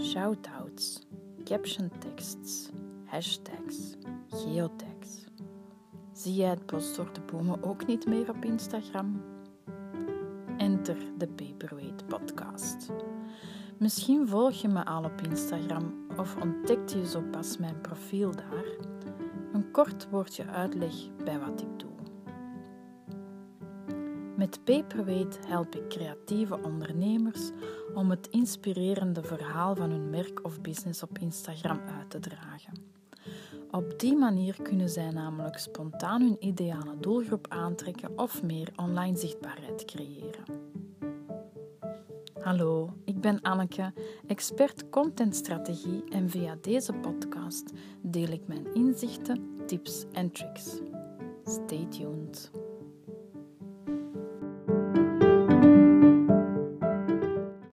shoutouts, caption teksts, hashtags, geotags. Zie jij het bos door de bomen ook niet meer op Instagram? Enter de Paperweight podcast. Misschien volg je me al op Instagram of ontdekte je zo pas mijn profiel daar. Een kort woordje uitleg bij wat ik doe. Met Paperweight help ik creatieve ondernemers om het inspirerende verhaal van hun merk of business op Instagram uit te dragen. Op die manier kunnen zij namelijk spontaan hun ideale doelgroep aantrekken of meer online zichtbaarheid creëren. Hallo, ik ben Anneke, expert contentstrategie en via deze podcast deel ik mijn inzichten, tips en tricks. Stay tuned.